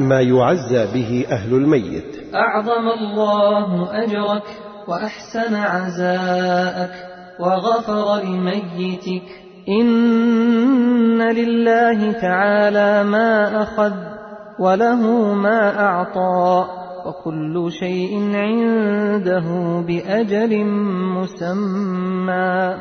ما يعزى به أهل الميت. أعظم الله أجرك وأحسن عزاءك وغفر لميتك. إن لله تعالى ما أخذ وله ما أعطى وكل شيء عنده بأجل مسمى.